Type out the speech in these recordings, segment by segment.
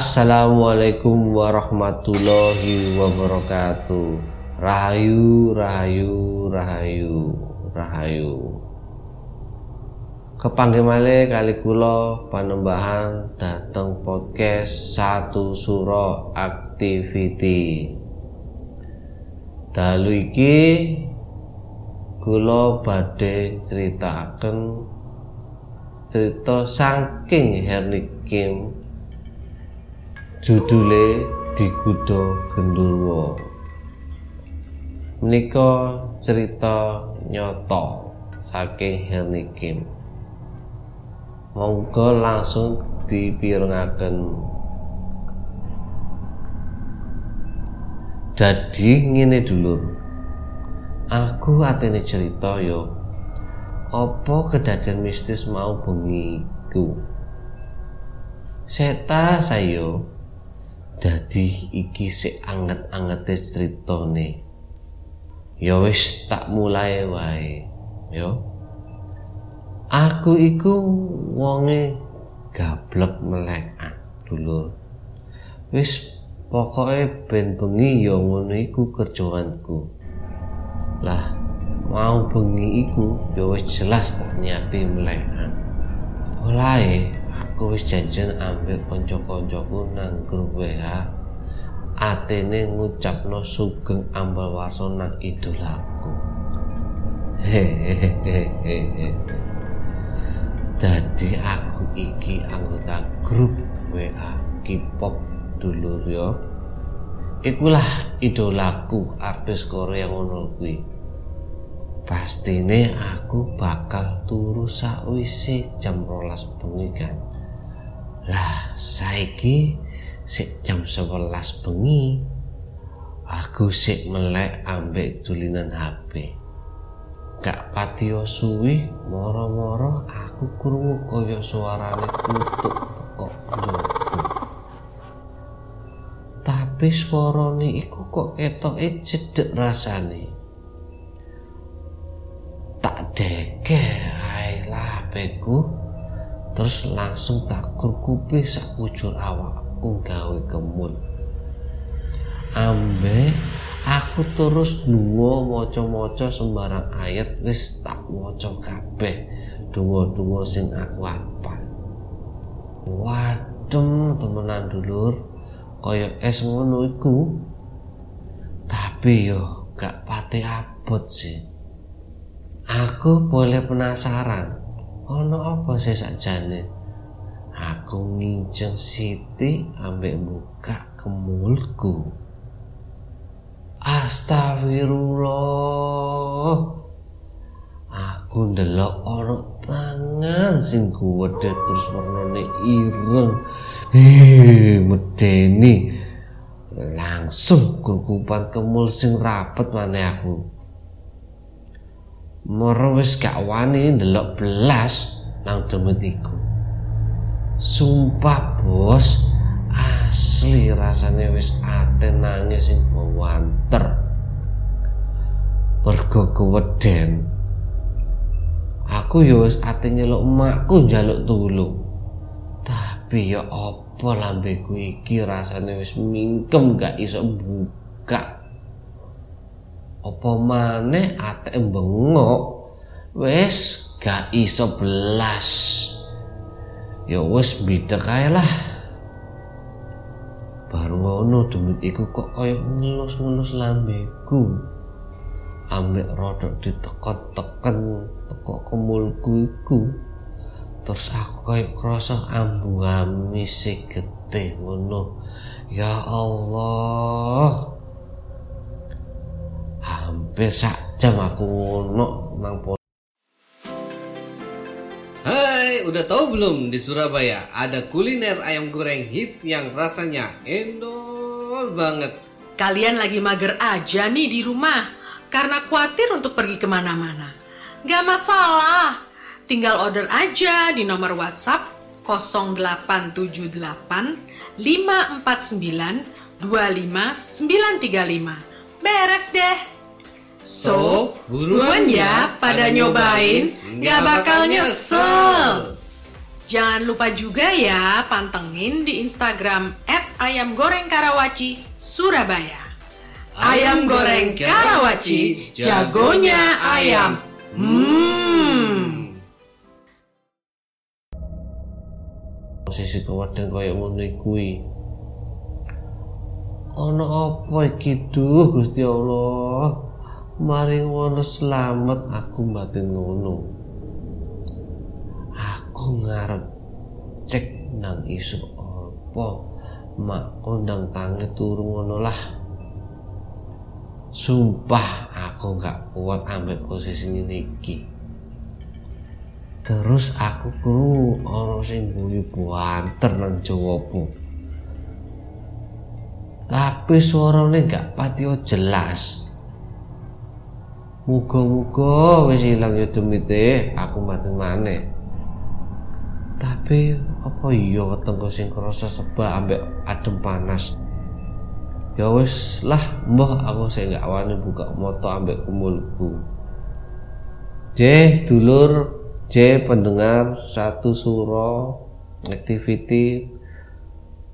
Assalamualaikum warahmatullahi wabarakatuh. Rahayu, rahayu, rahayu, rahayu. Kepanggih malih kali kula panembahan dateng podcast satu suro activity. Dalu iki kula badhe critakaken cerita saking Hernik Kim judule Digudo Gendurwo. Menika cerita nyata saking Herni Kim. Monggo langsung dipirengaken. Jadi ngene dulur. Aku atene cerita yo apa kedadian mistis mau bengi iku? Seta sayo dadi iki sik anget-angete critane. Ya wis tak mulai wae ya. Aku iku wonge gablek melekan dulur. Wis pokoke ben bengi ya ngono iku kerjaanku. Lah mau bengi iku ya wis jelas tak niati melekan olae aku wis janjian ambek kanca-kancaku nang grup WA atene ngucapno sugeng ambal warso nang idolaku hehehe dadi aku iki anggota grup WA K-pop dulur ya ikulah idolaku artis Korea ngono kuwi. Pastine aku bakal turu sakwise jam rolas bengi lah saiki sik jam 11 bengi aku sik melek ambek tulinan HP gak patio suwi moro-moro aku krungu kaya suarane kutuk kok njogo tapi suarane iku kok ketoke cedek rasane. Tak deke ae lah beku terus langsung tak kurkupi sak ujur awakku gawe kemul ambe aku terus dungo maca-maca sembarang ayat wis tak maca kabeh donga-donga sing aku hafal. Wadem temenan dulur kaya es ngono iku. Tapi yo gak pati abot sih. Aku boleh penasaran ono apa sih sakjane? Aku nginceng Siti ambek buka kemulku Astagfirullah. Aku ndelok ono tangan sing gede terus warnane ireng. Heh medeni. Langsung kurkupan kemul sing rapet mana aku moro wis gak wani ndelok belas nang demet iku sumpah bos. Asli rasanya wis ate nangis sing bawanter. Mergo keweden. Aku ya wis ate nyeluk emakku njaluk tulung tapi ya apa lambeku iki rasanya wis mingkem gak iso buka apa maneh ate bengok? Wis gak iso belas. Ya wis bidek ae lah. Baru ngono demit iku kok kaya ngelus-ngelus lambeku ambek rodok ditekon-teken teko kemulku iku. Terus aku kaya krasa ambu amis getih ngono. Ya Allah hampir sak jam aku ngono nang Hai, udah tahu belum di Surabaya ada kuliner ayam goreng hits yang rasanya endol banget. Kalian lagi mager aja nih di rumah karena khawatir untuk pergi ke mana-mana. Gak masalah, tinggal order aja di nomor WhatsApp 0878 549 25935. Beres deh. So, buruan ya pada nyobain, nggak bakal nyesel. Jangan lupa juga ya pantengin di Instagram ayam goreng Karawaci Surabaya. Ayam goreng Karawaci, jagonya ayam. Hmm. posisi keweden kaya ngono kuwi ana apa duh Gusti Allah maring ngono selamat aku batin ngono. Aku ngarep cek nang isu apa mak kondang tangi turu ngono lah. Sumpah aku gak kuat ambek posisi ini terus aku kru ana sing guyu banter nang jawabu. Tapi suarane gak patio jelas muga-muga wis ilang ya demite aku mati maneh. Tapi apa iya wetengku sing krasa sebab ambek adem panas? Ya wis lah mbah aku sing gak wani buka moto ambek kumulku. J dulur J pendengar satu suro activity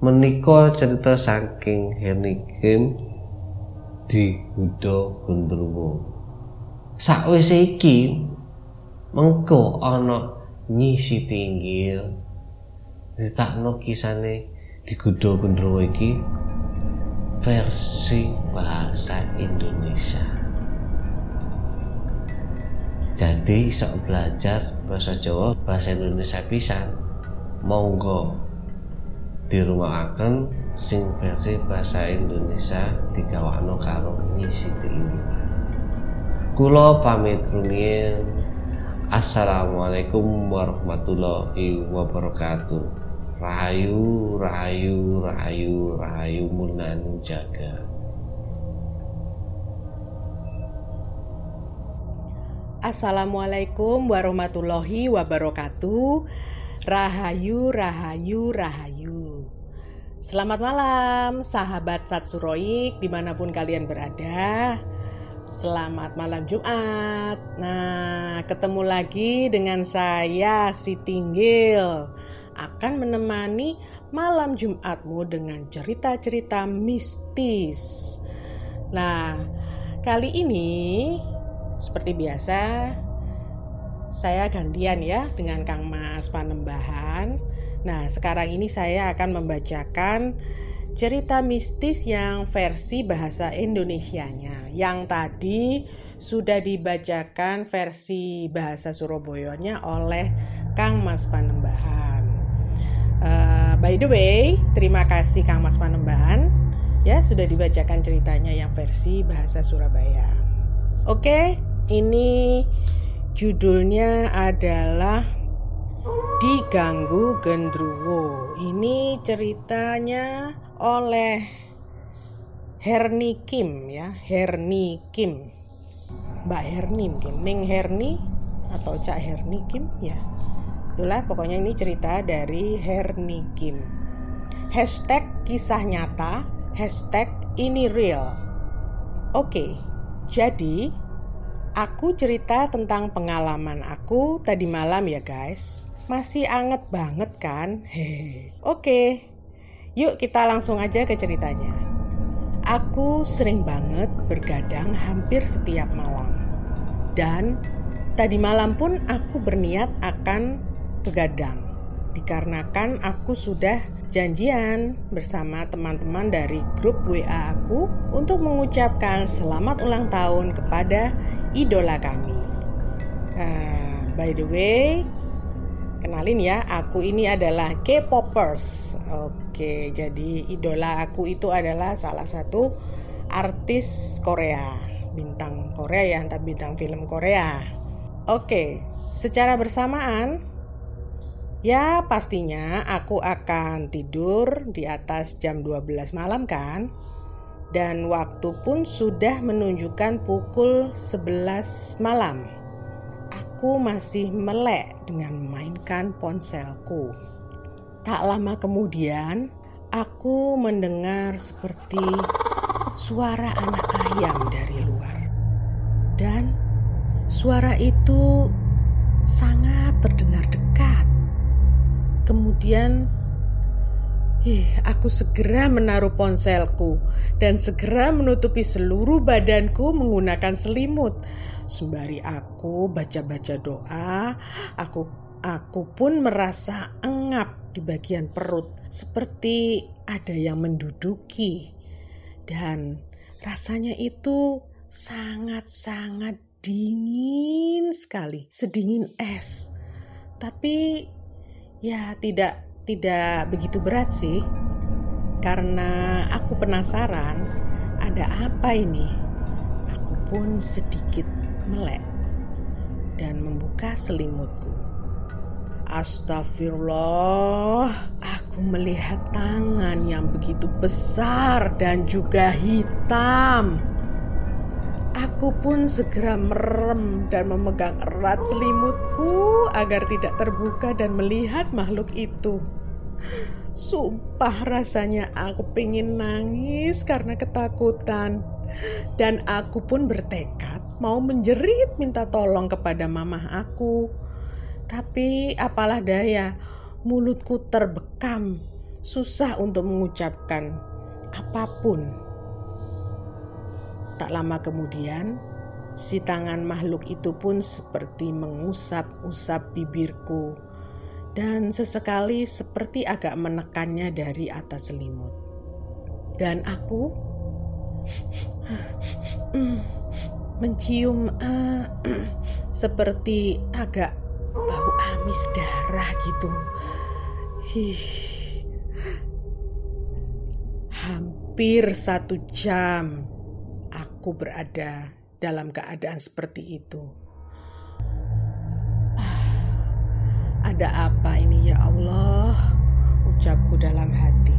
menika cerita saking Henry Kim di Hudo Gondrowo sakwise iki mengko ana nyisi tinggil ditakno kisane di Gudo Gondrowo iki. Versi bahasa Indonesia. Jadi iso belajar bahasa Jawa bahasa Indonesia pisan monggo di rumah akan sing versi bahasa Indonesia digawakno karo ngisi ini kulo pamit rumiyin Assalamualaikum warahmatullahi wabarakatuh Rahayu, rahayu, rahayu, rahayu munan jaga Assalamualaikum warahmatullahi wabarakatuh. Rahayu, rahayu, rahayu. Selamat malam, sahabat Satsuroik di mana pun kalian berada. Selamat malam Jumat. Nah, ketemu lagi dengan saya si Tinggil akan menemani malam Jumatmu dengan cerita-cerita mistis. Nah, kali ini seperti biasa, saya gantian ya dengan Kang Mas Panembahan. Nah, sekarang ini saya akan membacakan cerita mistis yang versi bahasa Indonesianya. Yang tadi sudah dibacakan versi bahasa Surabayanya oleh Kang Mas Panembahan. Uh, by the way, terima kasih Kang Mas Panembahan ya sudah dibacakan ceritanya yang versi bahasa Surabaya. Oke, ini judulnya adalah Diganggu Gendruwo. Ini ceritanya oleh Herni Kim ya, Herni Kim. Mbak Herni mungkin, Ning Herni atau Cak Herni Kim ya. Itulah pokoknya ini cerita dari Herni Kim. Hashtag kisah nyata, hashtag ini real. Oke, jadi, aku cerita tentang pengalaman aku tadi malam ya guys. Masih anget banget kan? Hehe. Oke, yuk kita langsung aja ke ceritanya. Aku sering banget bergadang hampir setiap malam. Dan tadi malam pun aku berniat akan begadang. Dikarenakan aku sudah janjian bersama teman-teman dari grup WA aku untuk mengucapkan selamat ulang tahun kepada idola kami. Uh, by the way, kenalin ya, aku ini adalah K-popers. Oke, jadi idola aku itu adalah salah satu artis Korea, bintang Korea ya, entah bintang film Korea. Oke, secara bersamaan Ya pastinya aku akan tidur di atas jam 12 malam kan? Dan waktu pun sudah menunjukkan pukul 11 malam. Aku masih melek dengan memainkan ponselku Tak lama kemudian aku mendengar seperti suara anak ayam dari luar. Dan suara itu sangat terdengar dekat. Kemudian Eh, aku segera menaruh ponselku dan segera menutupi seluruh badanku menggunakan selimut. Sembari aku baca-baca doa, aku aku pun merasa engap di bagian perut seperti ada yang menduduki. Dan rasanya itu sangat-sangat dingin sekali, sedingin es. Tapi ya tidak tidak begitu berat sih. Karena aku penasaran ada apa ini. Aku pun sedikit melek dan membuka selimutku. Astagfirullah, aku melihat tangan yang begitu besar dan juga hitam. Aku pun segera merem dan memegang erat selimutku agar tidak terbuka dan melihat makhluk itu. Sumpah rasanya aku pengen nangis karena ketakutan. Dan aku pun bertekad mau menjerit minta tolong kepada mamah aku. Tapi apalah daya, mulutku terbekam. Susah untuk mengucapkan apa pun. Tak lama kemudian, si tangan makhluk itu pun seperti mengusap-usap bibirku dan sesekali seperti agak menekannya dari atas selimut. Dan aku mencium uh, seperti agak bau amis darah gitu. Hampir satu jam aku berada dalam keadaan seperti itu. Ada apa ini ya Allah? Ucapku dalam hati.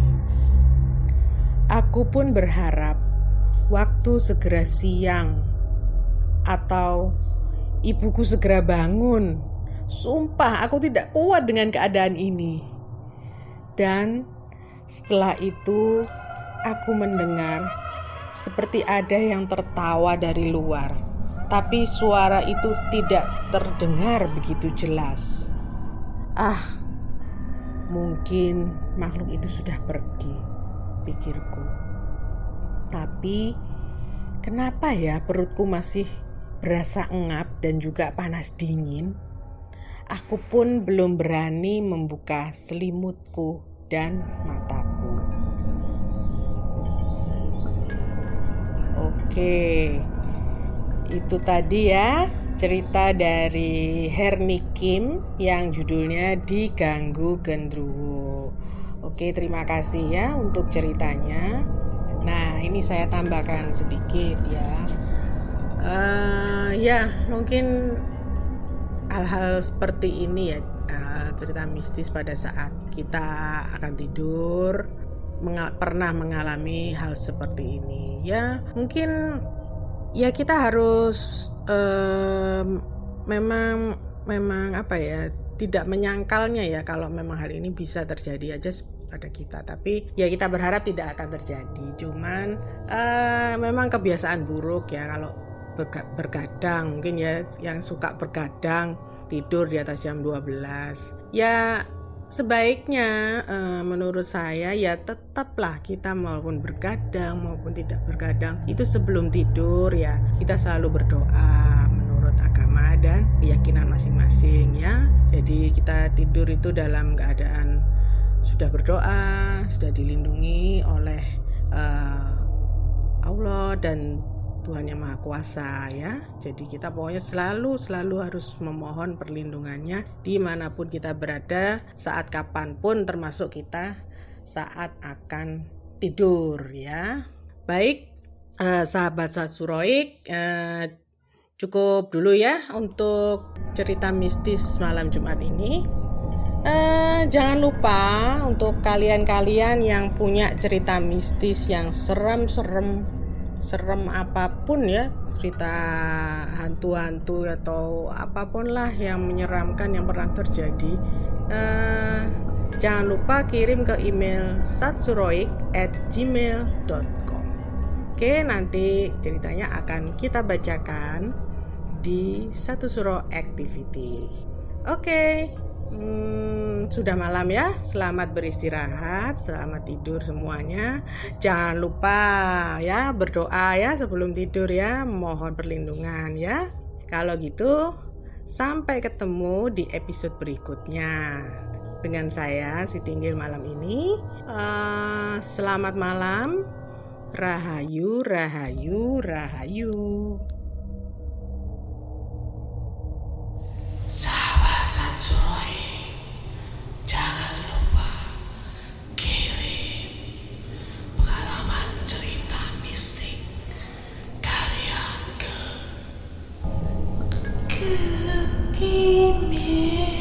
Aku pun berharap waktu segera siang atau ibuku segera bangun. Sumpah aku tidak kuat dengan keadaan ini. Dan setelah itu aku mendengar seperti ada yang tertawa dari luar. Tapi suara itu tidak terdengar begitu jelas. Ah, mungkin makhluk itu sudah pergi, pikirku. Tapi, kenapa ya perutku masih berasa engap dan juga panas dingin? Aku pun belum berani membuka selimutku dan mataku. Oke, itu tadi ya cerita dari Herni Kim yang judulnya Diganggu Gendruwo. Oke, terima kasih ya untuk ceritanya. Nah, ini saya tambahkan sedikit ya. Uh, ya, mungkin hal-hal seperti ini ya, uh, cerita mistis pada saat kita akan tidur mengal pernah mengalami hal seperti ini. Ya, mungkin ya kita harus um, memang memang apa ya tidak menyangkalnya ya kalau memang hal ini bisa terjadi aja pada kita tapi ya kita berharap tidak akan terjadi cuman uh, memang kebiasaan buruk ya kalau bergadang mungkin ya yang suka bergadang tidur di atas jam 12 ya sebaiknya uh, menurut saya ya tetaplah kita maupun bergadang maupun tidak bergadang itu sebelum tidur ya. Kita selalu berdoa menurut agama dan keyakinan masing-masing ya. Jadi kita tidur itu dalam keadaan sudah berdoa sudah dilindungi oleh uh, Allah dan Tuhan yang Maha Kuasa ya. Jadi kita pokoknya selalu selalu harus memohon perlindungannya di mana pun kita berada saat kapan pun termasuk kita saat akan tidur ya. Baik eh, sahabat Satsuroik eh, cukup dulu ya untuk cerita mistis malam Jumat ini. Uh, jangan lupa untuk kalian-kalian yang punya cerita mistis yang serem-serem serem apa pun ya cerita hantu-hantu atau apa pun lah yang menyeramkan yang pernah terjadi uh, Jangan lupa kirim ke email satsuroik at gmail.com Oke, nanti ceritanya akan kita bacakan di satu suro activity. Oke, Hmm, sudah malam ya. Selamat beristirahat, selamat tidur semuanya. Jangan lupa ya berdoa ya sebelum tidur ya, mohon perlindungan ya. Kalau gitu, sampai ketemu di episode berikutnya. Dengan saya si Tinggir malam ini. Uh, selamat malam. Rahayu, rahayu, rahayu. 一别